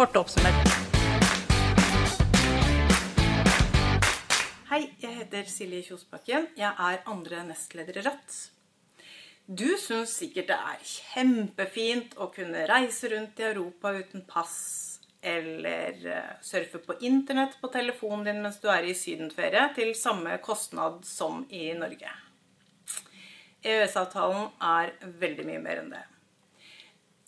Kort oppsummert. Hei, jeg heter Silje Kjosbakken. Jeg er andre nestleder i Rødt. Du syns sikkert det er kjempefint å kunne reise rundt i Europa uten pass, eller eh, surfe på internett på telefonen din mens du er i sydenferie, til samme kostnad som i Norge. EØS-avtalen er veldig mye mer enn det.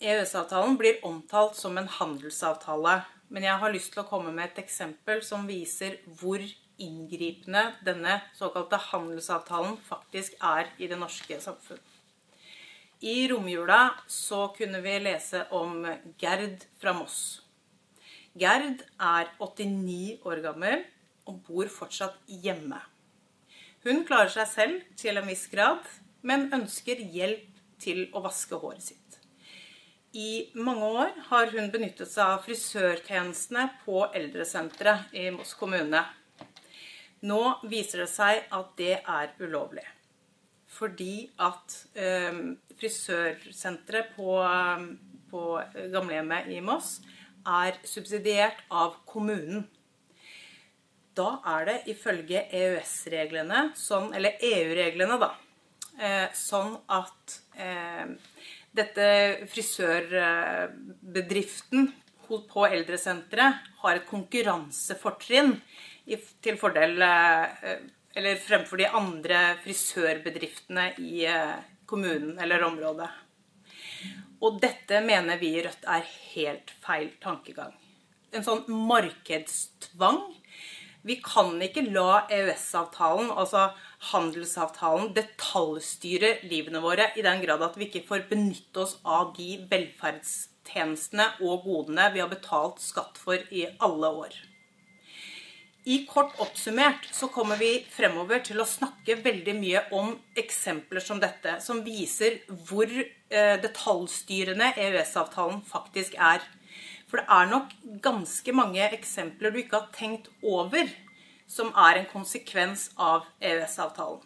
EØS-avtalen blir omtalt som en handelsavtale, men jeg har lyst til å komme med et eksempel som viser hvor inngripende denne såkalte handelsavtalen faktisk er i det norske samfunn. I romjula så kunne vi lese om Gerd fra Moss. Gerd er 89 år gammel og bor fortsatt hjemme. Hun klarer seg selv til en viss grad, men ønsker hjelp til å vaske håret sitt. I mange år har hun benyttet seg av frisørtjenestene på eldresenteret i Moss kommune. Nå viser det seg at det er ulovlig. Fordi at eh, frisørsenteret på, på gamlehjemmet i Moss er subsidiert av kommunen. Da er det ifølge EØS-reglene, sånn, eller EU-reglene, da, eh, sånn at eh, dette frisørbedriften på eldresenteret har et konkurransefortrinn til fordel eh, Eller fremfor de andre frisørbedriftene i eh, kommunen eller området. Og dette mener vi i Rødt er helt feil tankegang. En sånn markedstvang. Vi kan ikke la EØS-avtalen, altså handelsavtalen, detaljstyre livene våre i den grad at vi ikke får benytte oss av de velferdstjenestene og godene vi har betalt skatt for i alle år. I kort oppsummert så kommer vi fremover til å snakke veldig mye om eksempler som dette, som viser hvor eh, detaljstyrende EØS-avtalen faktisk er. For det er nok ganske mange eksempler du ikke har tenkt over, som er en konsekvens av EØS-avtalen.